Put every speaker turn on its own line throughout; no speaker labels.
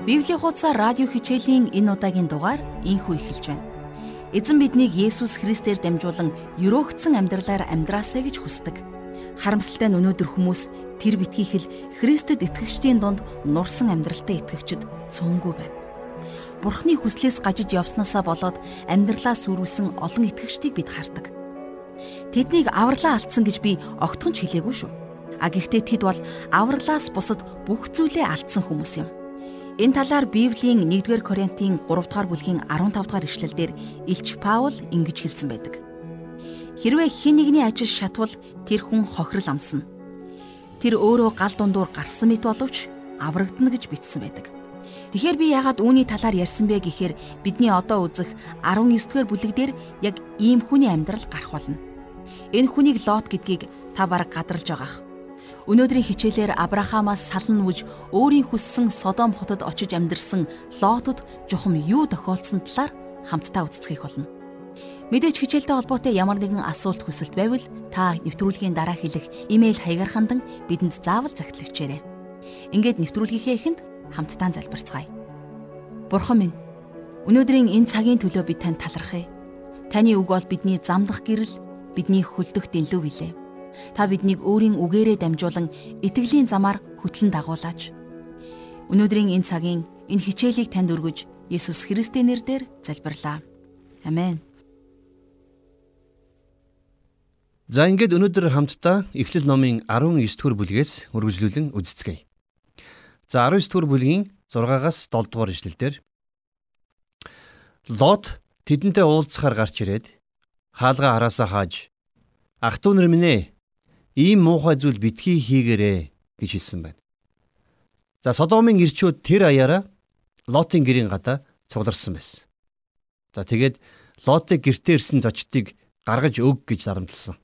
Библийн хуудасаар радио хичээлийн энэ удаагийн дугаар инхүү эхэлж байна. Эзэн биднийг Есүс Христээр дамжуулан өрөөгдсөн амьдралаар амьдраасаа гэж хүсдэг. Харамсалтай нь өнөөдөр хүмүүс тэр битгийх л Христэд итгэгчдийн дунд нурсан амьдралтай итгэгчд цөөнгүй байна. Бурхны хүслээс гажиж явснаасаа болоод амьдралаа сүрүүлсэн олон итгэгчдийг бид хардаг. Тэднийг авралаа алдсан гэж би огтхон ч хэлээгүй шүү. А гэхдээ тэд бол авралаас бусад бүх зүйлээ алдсан хүмүүс юм. Энэ талаар Библийн 1-р Коринтын 3-р бүлгийн 15-р ишлэлдэр Илч Паул ингэж хэлсэн байдаг. Хэрвээ хэн нэгний ажил шатвал тэр хүн хохирол амсна. Тэр өөрөө гал дундуур гарсан мэт боловч аврагдана гэж бичсэн байдаг. Тэгэхээр би яагаад үүний талаар ярьсан бэ гэхээр бидний одоо үзэх 19-р бүлэг дээр яг ийм хүний амьдрал гарах болно. Энэ хүнийг Лот гэдгийг та бараг гадарлаж байгаах. Өнөөдрийн хичээлээр Авраамаас сална үж өөрийн хүссэн Содом хотод очиж амьдарсан Лотод жухам юу тохиолдсон талаар хамтдаа үздэсгэх болно. Мэдээж хичээлтэй холбоотой ямар нэгэн асуулт хүсэлт байвал та нэвтрүүлгийн дараа хэлэх имэйл хаягаар хандан бидэнд заавал загтлагчээрэй. Ингээд нэвтрүүлгийнхээ эхэнд хамтдаа залбирцгаая. Бурхан минь, өнөөдрийн энэ цагийн төлөө би танд талархъя. Таны үг бол бидний замдах гэрэл, бидний хөлдөх дэлгүү билээ. Та биднийг өөрийн үгээрээ дамжуулан итгэлийн замаар хөтлөн дагуулаач. Өнөөдрийн энэ цагийн энэ хичээлийг танд өргөж Есүс Христийн нэрээр залбирлаа. Амен.
За ингээд өнөөдөр хамтдаа Эхлэл номын 19 дугаар бүлгээс үргэлжлүүлэн үздэцгээе. За 19 дугаар бүлгийн 6-аас 7 дугаар ишлэлдэр Лот тэдэнтэй уулзахаар гарч ирээд хаалга хараасаа хааж ах トゥ нар минь ээ ийм муухай зүйл битгий хийгэрээ гэж хэлсэн байна. За Содомын ирчүүд тэр аяараа Лотын гэрийн гадаа цугларсан байсан. За тэгээд Лотыг гэртээ ирсэн зочдыг гаргаж өг гэж зарамдалсан.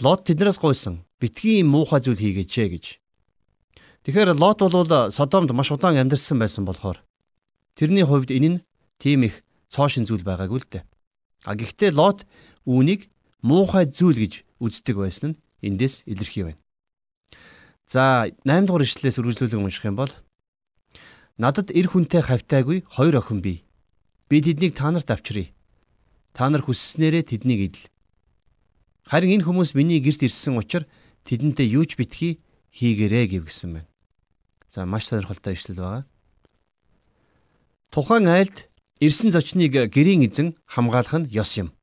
Лот тэднээс гойсон битгий ийм муухай зүйл хийгээчээ гэж. Тэгэхээр Лот бол Содомд маш удаан амьдарсан байсан болохоор тэрний хувьд энэ нь тийм их цоошин зүйл байгаагүй л дээ. А гэхдээ Лот үүнийг муухай зүйл гэж үздэг байсан нь эндээс илэрхий байна. За 8 дугаар ишлэлээс үргэлжлүүлэн унших юм бол Надад эр хүнтэй хавтайгүй хоёр охин бий. Би тэднийг та нарт авчиръя. Та нар хүсснээрээ тэднийг идэл. Харин энэ хүмүүс миний гэрт ирсэн учраас тэдэнтэй юу ч битгий хийгэрээ гэвгсэн байна. За маш сонирхолтой ишлэл байгаа. Тухайн айлд ирсэн зочныг гэрийн эзэн хамгаалах нь ёс юм.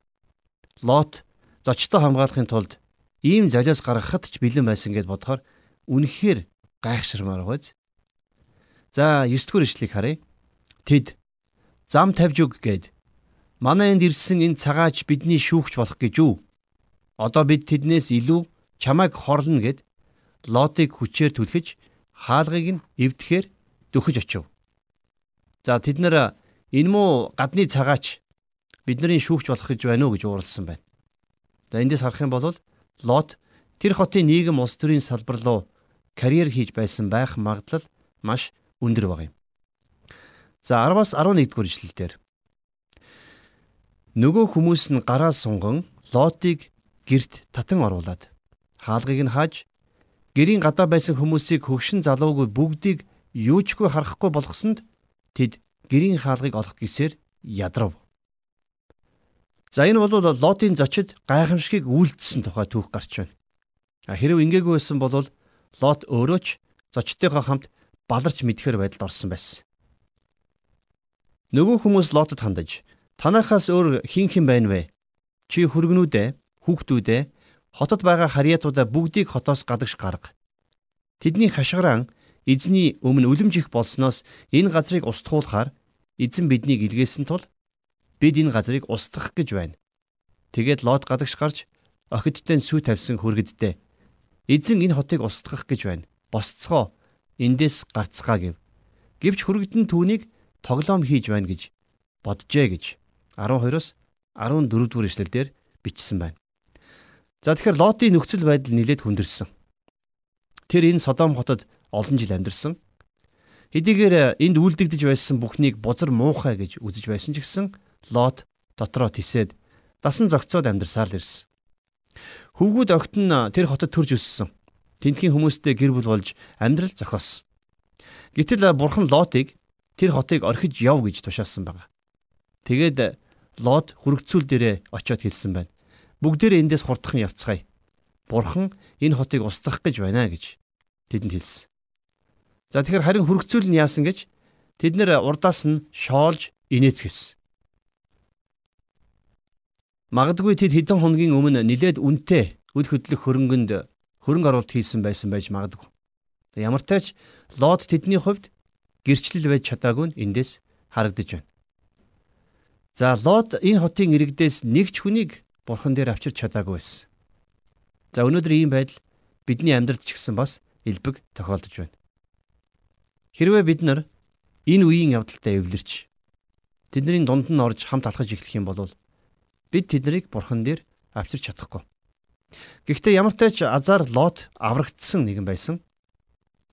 Лот зочдоо хамгаалахын тулд ийм залиас гаргахад ч бэлэн байсан гэд бодохоор үнэхээр гайхширмаар байз. За 9 дугаар ишлэгийг харъя. Тэд зам тавьж өг гэд манай энд ирсэн энэ цагаач бидний шүүгч болох гэж юу? Одоо бид тэднээс илүү чамайг хорлно гэд Лотыг хүчээр түлхэж хаалгыг нь эвдэхээр дөхөж очив. За тэд нэр энэ муу гадны цагаач бидний шүүгч болох гэж байна уу гэж ууралсан байна. За эндээс харах юм бол Лот тэр хотын нийгэм улс төрийн салбар руу карьер хийж байсан байх магадлал маш өндөр баг юм. За 10-аас 11 дугаар ишлэлдэр нөгөө хүмүүс нь гараа сунган Лотыг герт татан оруулад хаалгыг нь хааж гэрийн гадаа байсан хүмүүсийг хөгшин залуугүй бүгдийг юучгүй харахгүй болгосонд тэд гэрийн хаалгыг олох гисээр ядрав. За энэ бол Лотын зочид гайхамшигыг үйлдэлсэн тухай түүх гарч байна. А хэрв ингээгүй байсан бол Лот өөрөө ч зочдтойгоо хамт баларч мэдхээр байдалд орсон байсан. Нөгөө хүмүүс Лотод хандаж танахаас өөр хин хэн байна вэ? Чи хөргнүүдээ, хүүхдүүдээ, хотод байгаа харьяатуудаа бүгдийг хотоос гадагш гарга. Тэдний хашгиран эзний өмнө үлэмж их болсноос энэ газрыг устгуулахаар эзэн биднийг илгээсэн тул бид энэ газрыг устгах гэж байна. Тэгээд Лот гадагш гарч охидтой сүү тавьсан хүргэдтэй. Эзэн энэ хотыг устгах гэж байна. Босцгоо эндээс гарцгаа гэв. Гэвч хүргэтэн түүнийг тоглоом хийж байна гэж боджээ гэж 12-оос 14 дугаар эшлэлдэр бичсэн байна. За тэгэхээр Лотын нөхцөл байдал нэлээд хүндэрсэн. Тэр энэ Содом хотод олон жил амьдарсан. Хэдийгээр энд үлдэгдэж байсан бүхнийг бузар муухай гэж үзэж байсан ч гэсэн Лот дотроо тисээд дасан зогцоод амьдарсаар л ирсэн. Хөвгүүд огт нь тэр хотод төрж өссөн. Тентхийн хүмүүстэй гэр бүл болж амьдрал зохиосон. Гэтэл бурхан Лотыг тэр хотыг орхиж яв гэж тушаасан байна. Тэгээд Лот хүрэгцүүл дээрээ очиод хэлсэн байна. Бүгдээрээ эндээс хурдхан явцгаая. Бурхан энэ хотыг устгах гэж байна гэж тэдэнд хэлсэн. За тэгэхээр харин хүрэгцүүл нь яасан гэж тэд нэр урдаас нь шоолж инээцгэсэн. Магадгүй тэд хэдэн хоногийн өмнө нилээд үнэтэй үл хөдлөх хөрөнгөнд хөрөнгө оруулалт хийсэн байсан байж магадгүй. Ямар ч тач Лот тэдний хувьд гэрчлэл байж чадаагүй нь эндээс харагдаж байна. За Лот энэ хотын иргэдээс нэг ч хүнийг бурхан дээр авчирч чадаагүй байсан. За өнөөдөр ийм байдал бидний амьдралд ч гэсэн бас элбэг тохиолдож байна. Хэрвээ бид нар энэ үеийн явдалтай эвлэрч тэдний дунд нь орж хамт алхаж эхлэх юм бол бид тэднийг бурхан дээр авчирч чадахгүй. Гэхдээ ямар ч азар лот аврагдсан нэгэн байсан.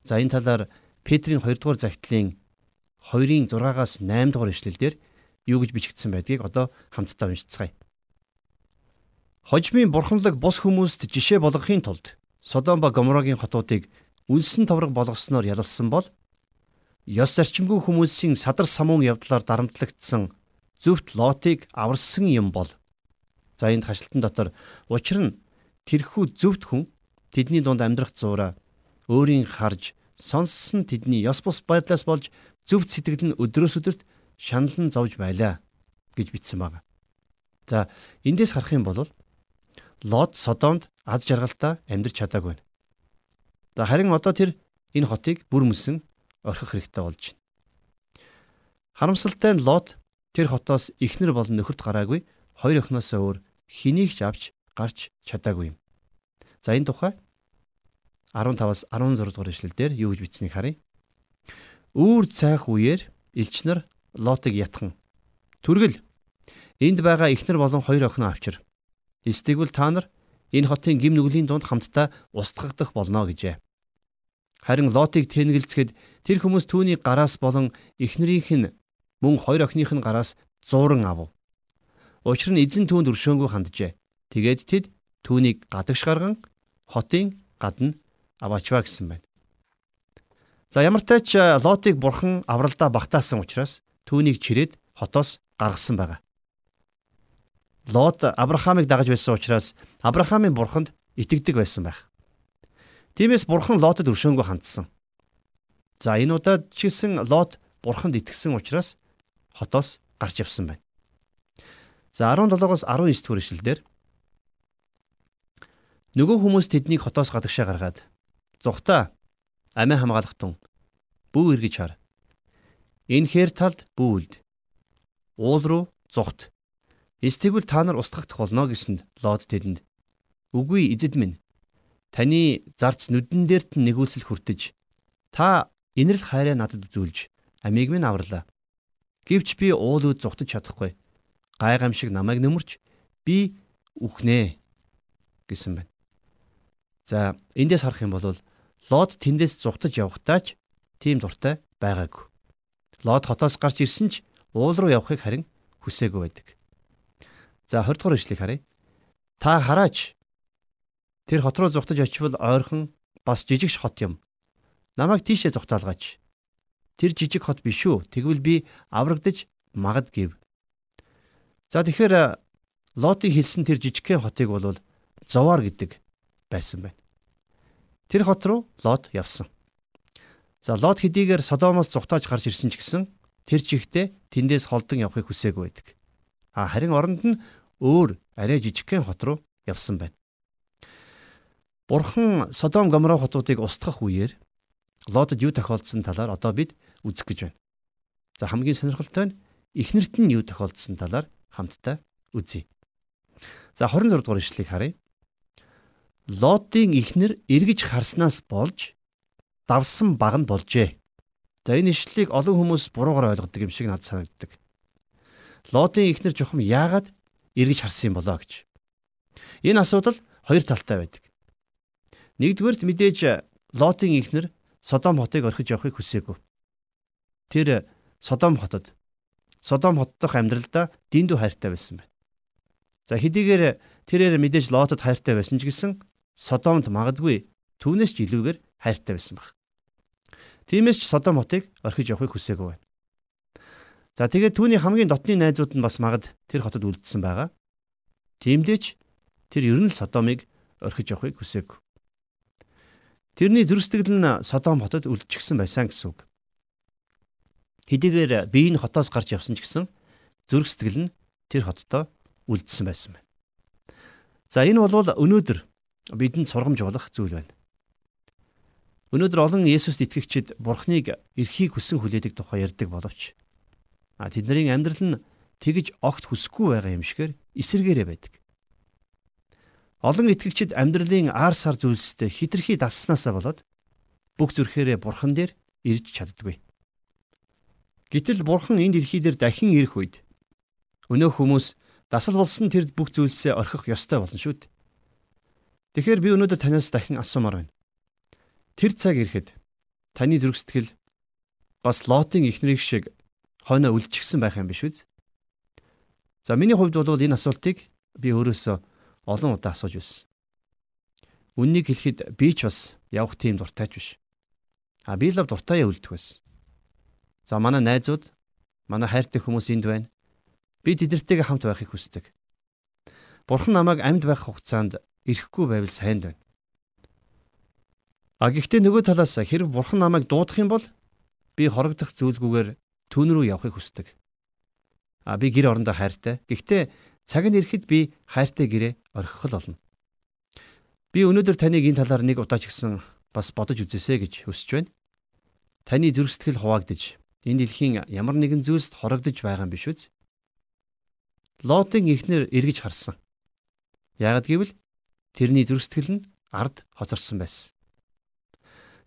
За энэ талаар Петрийн 2 дугаар загтлын 2-ын 6-аас 8 дугаар ишлэлдэр юу гэж бичигдсэн байдгийг одоо хамтдаа уншицгаая. Хожмын бурханлаг бус хүмүүст жишээ болгохын тулд Содом ба Гоморогийн хотуудыг үнсэн товрог болгосноор ялалсан бол ёс зарчимгүй хүмүүсийн садар самуун явдлаар дарамтлагдсан зөвхт лотыг аварсан юм бол за энд хашлтан дотор учир нь тэрхүү зөвхт хүн тэдний дунд амьдрах зуура өөрийн харж сонссон тэдний ёс бус байдлаас болж зөвхт сэтгэл нь өдрөөс өдөрт шаналн зовж байлаа гэж бичсэн байна. За эндээс харах юм бол Лот Содомд аз жаргалтай амьдарч чадаагүй. За харин одоо тэр энэ хотыг бүр мөсөн орхих хэрэгтэй болж байна. Харамсалтай нь Лот тэр хотоос ихнэр болон нөхөрт гараагүй хоёр охиноосоо өөр хэнийг ч авч гарч чадаагүй юм. За энэ тухай 15-аас 16 дугаар эшлэлдэр юу гэж бичсэнийг харъя. Үүр цайх үеэр элчнэр Лотыг ятхан. Түргэл энд байгаа ихнэр болон хоёр охиноо авчир. Эсвэл та нар энэ хотын гим нүглийн дунд хамтдаа устгагдах болно гэжээ. Харин Лотыг тэнэгэлцэхэд тэр хүмүүс түүний гараас болон эхнэрийнх нь мөн хоёр охиных нь гараас зууран ав. Учир нь эзэн түүнд өршөөнгөө ханджээ. Тэгээд тэд түүнийг гадагш гарган хотын гадна аваачваа гэсэн байна. За ямар тач Лотыг бурхан авралдаа багтаасан учраас түүнийг чирээд хотоос гаргасан байгаа. Лот Авраамыг дагаж байсан учраас Авраамийн бурханд итгэдэг байсан байх. Тиймээс бурхан Лотод өршөөнгөө хандсан. За энэ удаад ч гэсэн Лот бурханд итгэсэн учраас хотоос гарч явсан байна. За 17-оос 19 дугаар ишлэлдэр нөгөө хүмүүс тэднийг хотоос гадагшаа гаргаад зүгтаа амиа хамгаалахтун бүү эргэж хар. Энэ хэр талд бүүлд уул руу зүгт. Эсвэл та нар устгагдах болно гэсэнд Лот тэдэнд үгүй эзэд минь Таны зарц нүдэн дээрт нь нэгүүлсэл хүртэж та инэрл хайраа надад үзүүлж амийг минь авралаа. Гэвч би уул үд зүхтэж чадахгүй. Гай гамшиг намайг нөмөрч би үхнэ гэсэн байна. За эндээс харах юм бол Лот тэндээс зүхтаж явхдаа ч тийм дуртай байгаагүй. Лот хотоос гарч ирсэн ч уул руу явахыг харин хүсээгүй байдаг. За 20 дугаар ишлэгийг харъя. Та хараач Тэр хот руу зүгтаж очивол ойрхон бас жижигш хот юм. Намайг тийшээ зүгтаалгаач. Тэр жижиг хот биш үү? Тэгвэл би аврагдаж магад гэв. За тэгэхээр Лотыг хэлсэн тэр жижигхэн хотыг бол Зовар гэдэг байсан байна. Тэр хот руу Лот явсан. За Лот хэдийгээр Содомоос зүгтааж гарч ирсэн ч гэсэн тэр чихтэй тэндээс холдон явахыг хүсээгүй байдаг. А харин оронд нь өөр арай жижигхэн хот руу явсан байна. Бурхан Содом Гомора хотуудыг устгах үеэр Лотод юу тохиолдсон талаар одоо бид үзэх гэж байна. За хамгийн сонирхолтой нь эхнэрт нь юу тохиолдсон талаар хамтдаа үзье. За 26 дугаар ишлэгийг харъя. Лотын эхнэр эргэж харснаас болж давсан баг нь болжээ. За энэ ишлэлийг олон хүмүүс буруугаар ойлгодог юм шиг надад санагддаг. Лотын эхнэр жохом яагаад эргэж харсан юм болоо гэж. Энэ асуудал хоёр талтай байдаг. Нэгдүгээрт мэдээж Лотын ихнэр Содом хотыг орхиж явахыг хүсээгүй. Тэр Содом хотод Содом хот дахь амьдралдаа дэндүү хайртай байсан байна. За хэдийгээр тэрээр мэдээж Лотод хайртай байсан ч гэсэн Содомд магадгүй түүнээс ч илүүгээр хайртай байсан баг. Тиймээс ч Содом хотыг орхиж явахыг хүсээгүй байна. За тэгээд түүний хамгийн дотны найзууд нь бас магад тэр хотод үлдсэн байгаа. Тиймдээч тэр ер нь л Содомыг орхиж явахыг хүсээгүй. Тэрний зүрх сэтгэл нь Содом хотод үлдчихсэн байсан гэсэн үг. Хэдийгээр бие нь хотоос гарч явсан ч гэсэн зүрх сэтгэл нь тэр хоттой үлдсэн байсан байна. За энэ бол өнөөдөр бидэнд сургамж болох зүйл байна. Өнөөдөр олон Есүст итгэгчид Бурхныг эрхийг хүсэн хүлээдэг тухай ярьдаг боловч а тэдний амьдрал нь тэгж огт хүсэхгүй байгаа юм шигээр эсэргээрээ байдаг. Олон итгэгчид амьдралын ар сар зүйлстэй хитрхи дасснасаа болоод бүх зүрхээрээ бурхан дээр ирж чаддгүй. Гэтэл бурхан энэ дэлхий дээр дахин ирэх үед өнөө хүмүүс дасал болсон тэр бүх зүйлсээ орхих ёстой болно шүү дээ. Тэгэхээр би өнөөдөр танаас дахин асуумаар байна. Тэр цаг ирэхэд таны зүрх сэтгэл бас лотын ихнэрийг шиг хойноо үлчгсэн байх юм биш үү? За миний хувьд бол энэ асуултыг би өөрөөсөө олон удаа асууж байсан. Үннийг хэлэхэд би ч бас явах тийм дуртайч биш. А би л дуртайя үлдэх байсан. За манай найзууд, манай хайртай хүмүүс энд байна. Би тэдэртэйгээ хамт байхыг хүсдэг. Бурхан намайг амьд байх хугацаанд ирэхгүй байвал сайн байна. А гэхдээ нөгөө талаас хэрэг бурхан намайг дуудах юм бол би хорогдох зүйлгүйгээр түүн рүү явахыг хүсдэг. А би гэр орондоо хайртай. Гэхдээ Цаг нь ирэхэд би хайртай гэрээ орхих л болно. Би өнөөдөр таныг энэ талаар нэг удаа ч гэсэн бас бодож үзээсэй гэж хүсэж байна. Таны зүрх сэтгэл хуваагдж энэ дэлхийн ямар нэгэн зүйлсд хорогдож байгаа юм биш үү? Лотын эхнэр эргэж харсан. Яагад гэвэл тэрний зүрх сэтгэл нь ард хоцорсон байсан.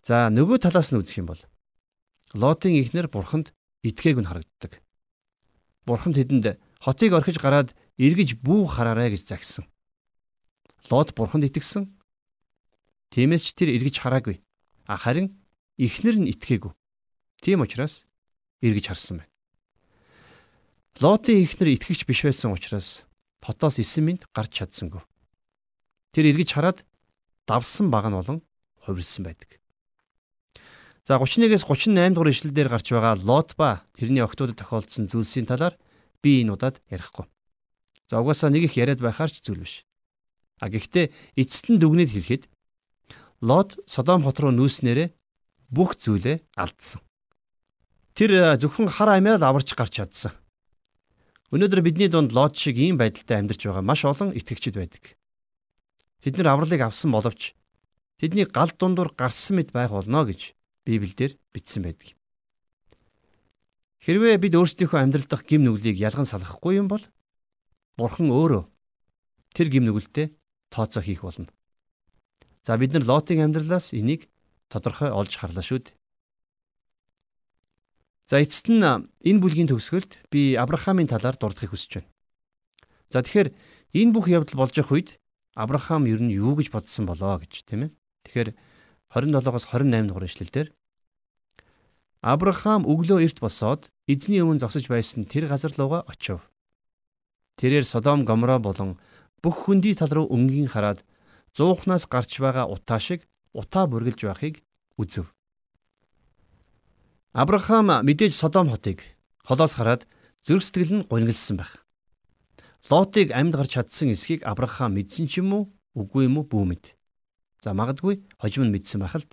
За нөгөө талаас нь үзэх юм бол Лотын эхнэр бурханд итгээг нь харагддаг. Бурхан тэдэнд хотыг орхиж гараад эргэж бүү хараарай гэж загсан. Лот бурханд итгэсэн. Тиймээс ч тэр эргэж хараагүй. А харин эхнэр нь итгээгүй. Тийм учраас эргэж харсан байна. Лотын эхнэр итгэгч биш байсан учраас потоос 9 минут гарч чадсангүй. Тэр эргэж хараад давсан баг нь болон хувирсан байдаг. За 31-ээс 38 дугаар ишлэл дээр гарч байгаа Лот ба тэрний охтуудад тохиолдсон зүйлсийн талаар би энэ удаад ярихгүй. За угаасаа нэг их яриад байхаар ч зүйл биш. А гэхдээ эцэст нь дүгнэж хэлэхэд Лот Содом хот руу нүүснээрээ бүх зүйлээ алдсан. Тэр зөвхөн хар амиа л аварч гарч чадсан. Өнөөдөр бидний дунд Лот шиг ийм байдалтай амьдарч байгаа маш олон итгэгчид байдаг. Тэд нар авралыг авсан боловч тэдний гал дундуур гарсан мэт байх болно гэж Библиэлд бичсэн байдаг. Хэрвээ бид өөрсдийнхөө амьдрал дахь гим нүглийг ялган салгахгүй юм бол Бурхан өөрөө тэр гим нүгэлтэд тооцоо хийх болно. За бид нар Лотын амьдралаас энийг тодорхой олж харлаа шүү дээ. За эцэст нь энэ бүлгийн төгсгөлд би Авраамийн талаар дурдахыг хүсэж байна. За тэгэхээр энэ бүх явдал болж явах үед Авраам ер нь юу гэж бодсон болоо гэж тийм ээ. Тэгэхээр 27-оос 28 дугаар эшлэлдэр Авраам өглөө эрт босоод эзний өмнө зогсож байсан тэр газар руугаа очив. Тэрээр Содом Гомора болон бүх хөндий тал руу өнгийн хараад зуухнаас гарч байгаа утаа шиг утаа бүргэлж байхыг үзв. Авраам мэдээж Содом хотыг холоос хараад зүрх сэтгэл нь гонглсон байх. Лотыг амьд гарч чадсан эсхийг Авраам мэдсэн ч юм уу, үгүй юм уу бүү мэд. За магадгүй хожим нь мэдсэн байх л.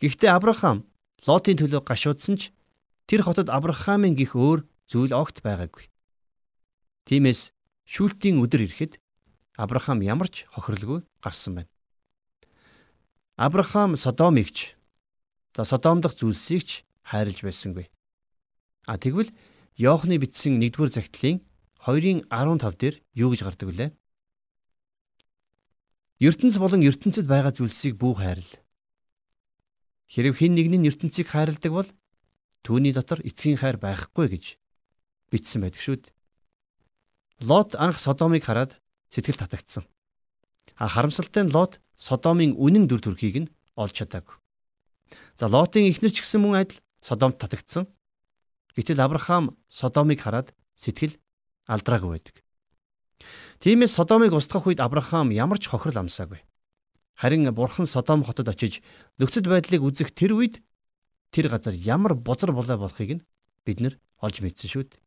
Гэхдээ Авраам Лотын төлөө гашуудсан ч тэр хотод Авраамын гих өөр зүйл огт байгаагүй. Тиймээс шүүлтийн өдөр ирэхэд Авраам ямар ч хохирлгүй гарсан байна. Авраам Содомигч за Содом дахь зүйлсийг ч хайрлж байсангүй. А тэгвэл Иохны бичсэн 1-р загтлын 2-ын 15 дээр юу гэж гардаг вүлээ? ертөнц болон ертөнцид байгаа зүйлсийг бүх хайрл. Хэрв хэн нэг нь ертөнцийг хайрладаг бол түүний дотор эцгийн хайр байхгүй гэж бичсэн байдаг шүү дээ. Лот анх Содомыг хараад сэтгэл татагдсан. А харамсалтай нь Лот Содомын үнэн дүр төрхийг нь олж чадаагүй. За Лотын эхнэр ч гэсэн мөн адил Содомд татагдсан. Гэтэл Авраам Содомыг хараад сэтгэл алдраагүй байдаг. Тиймээс Содомыг устгах үед Авраам ямар ч хохирол амсаагүй. Харин Бурхан Содом хотод очиж нөхцөл байдлыг үзэх тэр үед тэр газар ямар бузар булаа болохыг нь бид нар олж мэдсэн шүү дээ.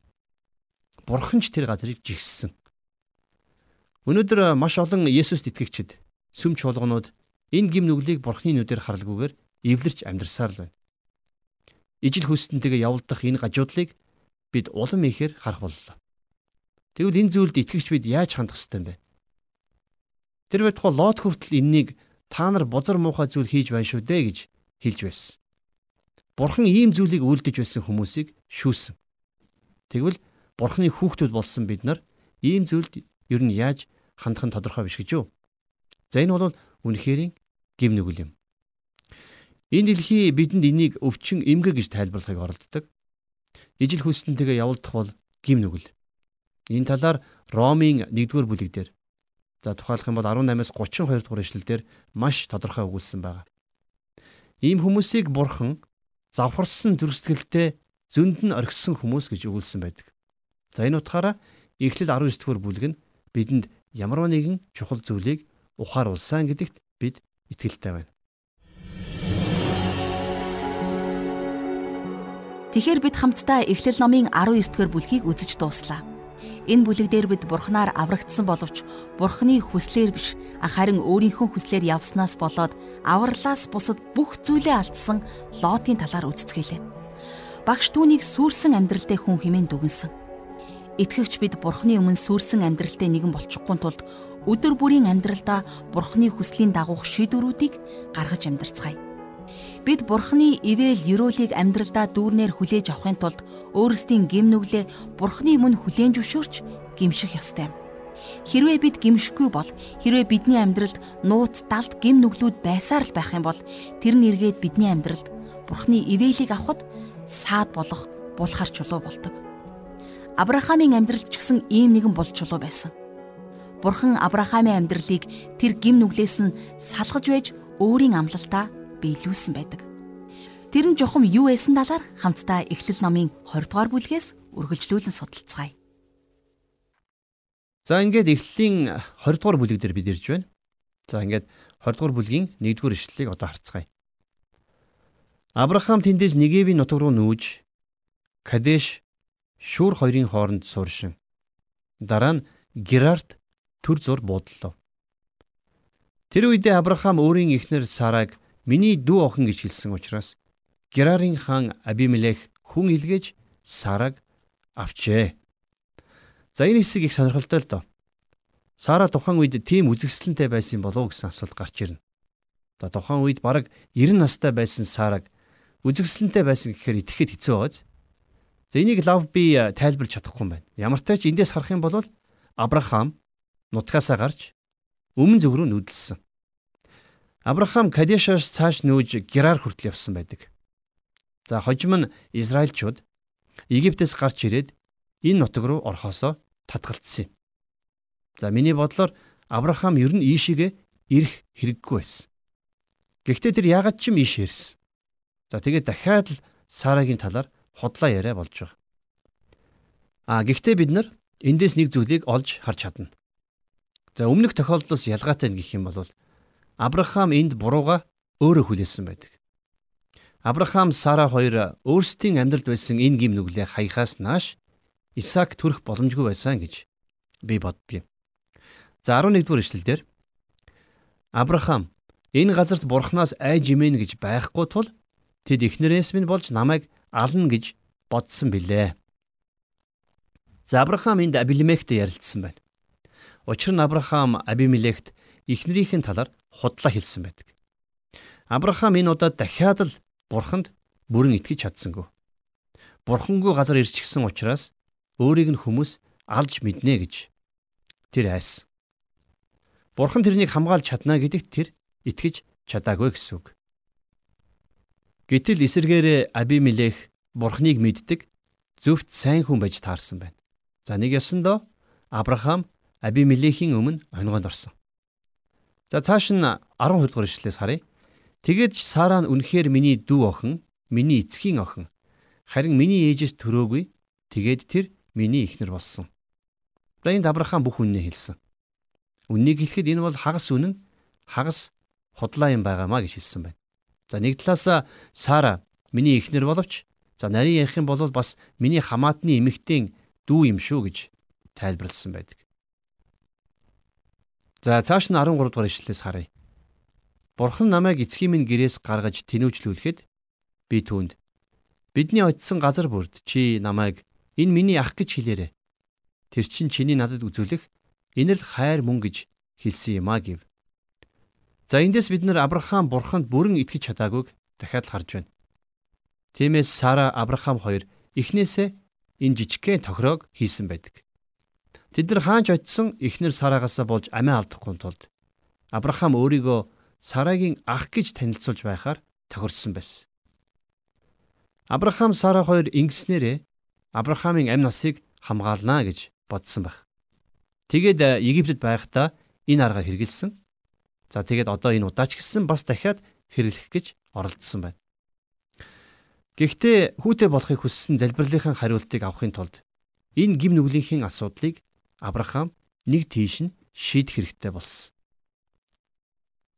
Бурхан ч тэр газрыг жигссэн. Өнөөдөр маш олон Есүст итгэгчид сүм чуулганууд энэ гим нүглийг Бурханы нүдээр харалгүйгээр эвлэрч амьдрсаар л байна. Ижил хүснэнтэйгээ явуулдах энэ гажуудлыг бид улам ихээр харах боллоо. Тэгвэл энэ зүйлд итгэгч бид яаж хандах ёстой юм бэ? Тэр байтугай лот хүртэл энэнийг та нар бузар муухай зүйл хийж байна шүү дээ гэж хэлж байсан. Бурхан ийм зүйлийг үлдэж байсан хүмүүсийг шүүсэн. Тэгвэл Бурханы хүүхдүүд болсон бид нар ийм зүйлд ер нь яаж хандах нь тодорхой биш гэж юу? За энэ бол үнэхэрийн гим нүгэл юм. Энэ дэлхий бидэнд энийг өвчин эмгэг гэж тайлбарлахыг оролддог. Ижил хүснэнтэйгээ явуулдах бол гим нүгэл. Энэ талаар Ромын 1-р бүлэг дээр за тухайлах юм бол 18-аас 32 дугаар ишлэлдэр маш тодорхой өгүүлсэн байна. Ийм хүмүүсийг бурхан завхарсан зүрхсэтгэлтэй зөнд нь орхисон хүмүүс гэж өгүүлсэн байдаг. За энэ утгаараа Эхлэл 19 дугаар бүлэг нь бидэнд ямар нэгэн чухал зүйлийг ухааруулсан гэдэгт бид итгэлтэй байна.
Тэгэхээр бид хамтдаа Эхлэл номын 19 дугаар бүлгийг үзэж дууслаа. Энэ бүлэг дээр бид Бурханаар аврагдсан боловч Бурханы хүслээр биш харин өөрийнхөө хүслээр явснаас болоод авралаас бусад бүх зүйлээ алдсан Лотын талаар үздэсгэлээ. Багш түүнийг сүрсэн амьдралтай хүн хэмээн дүгнсэн. Итгэгч бид Бурханы өмнө сүрсэн амьдралтай нэгэн болчихгүй тулд өдөр бүрийн амьдралдаа Бурханы хүслийн дагуух шийдвэрүүдийг гаргаж амьдарцгаая Бид Бурхны ивэл ерөөлийг амьдралдаа дүүрнээр хүлээж авахын тулд өөрсдийн гим нүглээ Бурхны өмнө хүлээн зөвшөөрч гимших ёстой юм. Хэрвээ бид гимшихгүй бол хэрвээ бидний амьдралд нууц далд гим нүглүүд байсаар л байх юм бол тэр нь эргээд бидний амьдралд Бурхны ивэлийг авахд саад болох булхаар чулуу болдог. Авраамийн амьдралд ч гэсэн ийм нэгэн бол чулуу байсан. Бурхан Авраамийн амьдралыг тэр гим нүглээс нь салгаж байж өөрийн амлалтаа биелүүлсэн байдаг. Тэр нь жухам юу эсэн талаар хамтдаа Эхлэл номын 20 дугаар бүлгээс үргэлжлүүлэн судалцгаая.
За ингээд Эхлэлийн 20 дугаар бүлэг дээр бид ирж байна. За ингээд 20 дугаар бүлгийн 1 дугаар ишлэлийг одоо харцгаая. Авраам тэндээс Негевийн нутаг руу нүүж Кадеш Шүр хоёрын хооронд сууршин. Дараа нь Герарт төр зур буудлаа. Тэр үедээ Авраам өөрийн эхнэр Сараг Миний дүү охин гэж хэлсэн учраас Герарын хаан Абимелех хүн илгээж Сараг авчээ. За энэ хэсэг их сонирхолтой л доо. Сара тухайн үед тийм үзэгсэлэнтэй байсан болов уу гэсэн асуулт гарч ирнэ. За тухайн үед бараг 90 настай байсан Сараг үзэгсэлэнтэй байсан гэхээр итгэхэд хэцүү байгааз. За энийг лав би тайлбарч чадахгүй юм байна. Ямар ч тач эндээс харах юм бол Авраам нутгаасаа гарч өмнө зөв рүү нүүдэлсэн. Авраам Кадешоос цааш нүүж Герар хүртэл явсан байдаг. За хожим нь Израильчууд Египтээс гарч ирээд энэ нутаг руу орхосоо татгалцсан юм. За миний бодлоор Авраам ер нь ийшээгээ ирэх хэрэггүй байсан. Гэхдээ тэр яагаад ч юм ийш ирсэн. За тэгээд дахиад л Сарагийн талаар худлаа яриа болж байгаа. А гэхдээ бид нар эндээс нэг зүйлийг олж харж чадна. За өмнөх тохиолдлоос ялгаатай нь гэх юм бол Авраам энд бурууга өөрөө хүлээсэн байдаг. Авраам Сара хоёр өөрсдийн амьдралд байсан энэ гим нүглээ хаяхаас нааш Исаак төрөх боломжгүй байсан гэж би боддгийн. За 11 дугаар эшлэлдэр Авраам энэ газарт бурхнаас айж имэн гэж байхгүй тул тэд эхнэрээс минь болж намайг ална гэж бодсон билээ. За Авраам энд Абимелехтэй ярилцсан байна. Учир нь Авраам Абимелехт эхнэрийнхэн талаар худлаа хэлсэн байдаг. Авраам энэ удаад дахиад л бурханд бүрэн итгэж чадсангүй. Бурхангүй газар ирчихсэн учраас өөрийг нь хүмүүс алж мэднэ гэж тэр айсан. Бурхан тэрнийг хамгаалж чадна гэдэгт тэр итгэж чадаагүй гэсэн үг. Гэтэл эсэргээрээ Абимелех Бурханыг мэддэг зөвхт сайн хүн байж таарсан байна. За нэг ёсондоо Авраам Абимелехийн өмнө онгонд орсон. За цааш нь 12 дугаар ишлээс харъя. Тэгээд Сара нь үнэхээр миний дүү охин, миний эцгийн охин. Харин миний ээжээс төрөөгүй. Тэгээд тэр миний эхнэр болсон. За энд Авраам бүх үннээ хэлсэн. Үннийг хэлэхэд энэ бол хагас үнэн, хагас худлаа юм байгаамаа гэж хэлсэн байна. За нэг талаас Сара миний эхнэр боловч за нарийн ярих юм бол бас миний хамаатны эмэгтэй дүү юм шүү гэж тайлбарлсан байдаг. За цааш нь 13 дугаар ишлэлээс харъя. Бурхан намайг эцгийн минь гэрээс гаргаж тэнүүжлүүлэхэд би түүнд бидний очисон газар бүрд чи намайг энэ миний ах гэж хэлээрэ. Тэр чинь чиний надад үзүүлэх энэ л хайр мөн гэж хэлсэн юм а гэв. За эндээс бид нар Авраам бурханд бүрэн итгэж чадаагүйг дахиад л харж байна. Тиймээс Сара Авраам хоёр эхнээсээ энэ жижигхэн тохироог хийсэн байдаг. Тэд нар хаанч очисон эхнэр Сараагаасаа болж амиа алдахгүй тулд Авраам өөрийгөө Сарагийн ах гэж танилцуулж байхаар тохирсон байсан. Авраам Сара хоёр ингэснээрээ Авраамийн амь насыг хамгаална гэж бодсон байх. Тэгээд Египтэд байхдаа энэ арга хэрэгэлсэн. За тэгээд одоо энэ удаач гисэн бас дахиад хэрэглэх гэж оролдсон байна. Гэхдээ хүүтэй болохыг хүссэн залбирлынхаа хариултыг авахын тулд энэ гим нүглийнхин асуудлыг Авраам нэг тийш нь шийдэх хэрэгтэй болсон.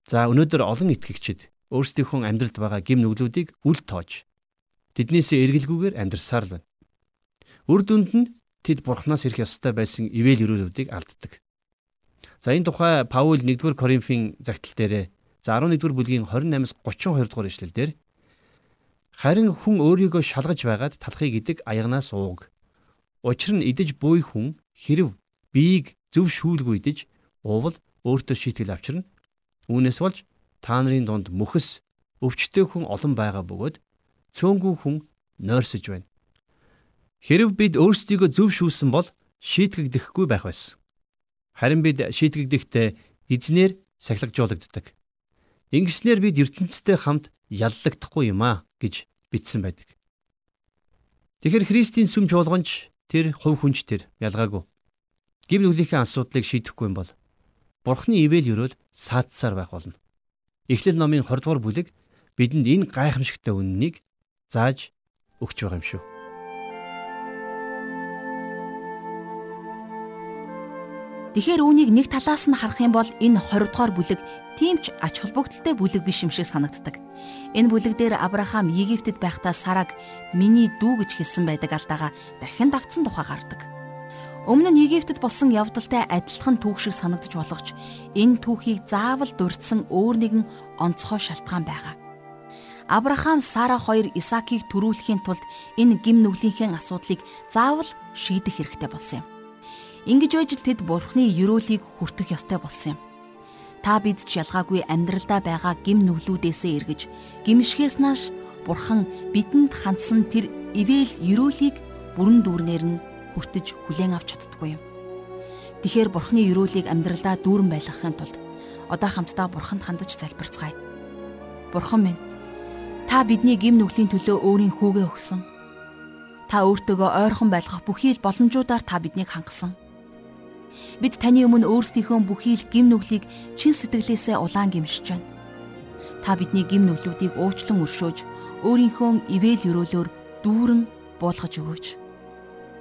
За өнөөдөр олон итгэгчид өөрсдийнхөө амьдралд байгаа гим нүглүүдийг үл тоож тэднээсээ эргэлгүйгээр амьдарсаар л байна. Үр дүнд нь тэд бурхнаас ирэх ёстой байсан ивэл өрөөлүүдийг алддаг. За энэ тухай Паул 1-р Коринфын загтал дээрээ за 11-р бүлгийн 28-аас 32 дугаар ишлэлдэр харин хүн өөрийгөө шалгаж байгаад талахыг идэг аягнаас ууг. Учир нь идэж буй хүн хэрв биеийг зөв шүүлгүй идэж уувал өөртөө шийтгэл авчирна. Үүнээс болж та нарын дунд мөхс өвчтөе хүн олон байгаа бөгөөд цөөнгүй хүн нойрсож байна. Хэрв бид өөрсдийгөө зөв шүүсэн бол шийтгэгдэхгүй байх байсан. Харин бид шийтгэгдэхдээ эзнэр сахилгажуулагддаг. Ингэснээр бид ертөнцтэй хамт яллагдахгүй юм а гэж бичсэн байдаг. Тэгэхээр Христийн сүм чуулганч тэр хувь хүнч тэр ялгаагүй. Гим нүглийнхээ асуудлыг шийдэхгүй юм бол Бурхны ивэл өрөөл саадсаар байх болно. Эхлэл номын 20 дугаар бүлэг бидэнд энэ гайхамшигтай үннийг зааж өгч байгаа юм шүү.
Тэгэхээр үүнийг нэг талаас нь харах юм бол энэ 20 дугаар бүлэг тийм ч ач холбогдолтой бүлэг биш юм шиг санагддаг. Энэ бүлэг дээр Авраам Египтэд байхдаа Сараг миний дүү гэж хэлсэн байдаг алдаага дахин давтсан тухай гардаг. Өмнө нь Египтэд болсон явдалтай адилхан түүх шиг санагдаж болгоч энэ түүхийг заавал дурдсан өөр нэгэн онцгой шалтгаан байгаа. Авраам Сара хоёр Исаакийг төрүүлэхийн тулд энэ гим нүглийнхээ асуудлыг заавал шийдэх хэрэгтэй болсон юм. Ингэж байж л тэд бурхны ерөөлийг хүртэх ёстой болсон юм. Та бид ч ялгаагүй амьдралдаа байгаа гим нүглүүдээсээ эргэж гимшгээс нааш бурхан бидэнд хандсан тэр ивэл ерөөлийг бүрэн дүүрнээр нь хүртэж хүлээн авч чаддгүй юм. Тэгэхэр бурхны ерөөлийг амьдралдаа дүүрэн байлгахын тулд одоо хамтдаа бурханд хандаж залбирцгаая. Бурхан минь та бидний гим нүглийн төлөө өөрийн хүүгээ өгсөн. Та өөртөөгөө ойрхон байлгах бүхий л боломжуудаар та биднийг хангасан. Бид таны өмнө өөрсдийнхөө бүхий л гим нүглийг чин сэтгэлээсээ улаан гимшиж байна. Та бидний гим нүглүүдийг уучлан өршөөж, өөрийнхөө ивэл өрөөлөөр дүүрэн буулгаж өгөөч.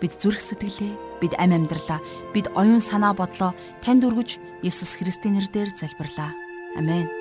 Бид зүрх сэтгэлээ, бид амь амьдралаа, бид оюун санаа бодлоо танд өргөж Есүс Христийн нэрээр залбирлаа. Амен.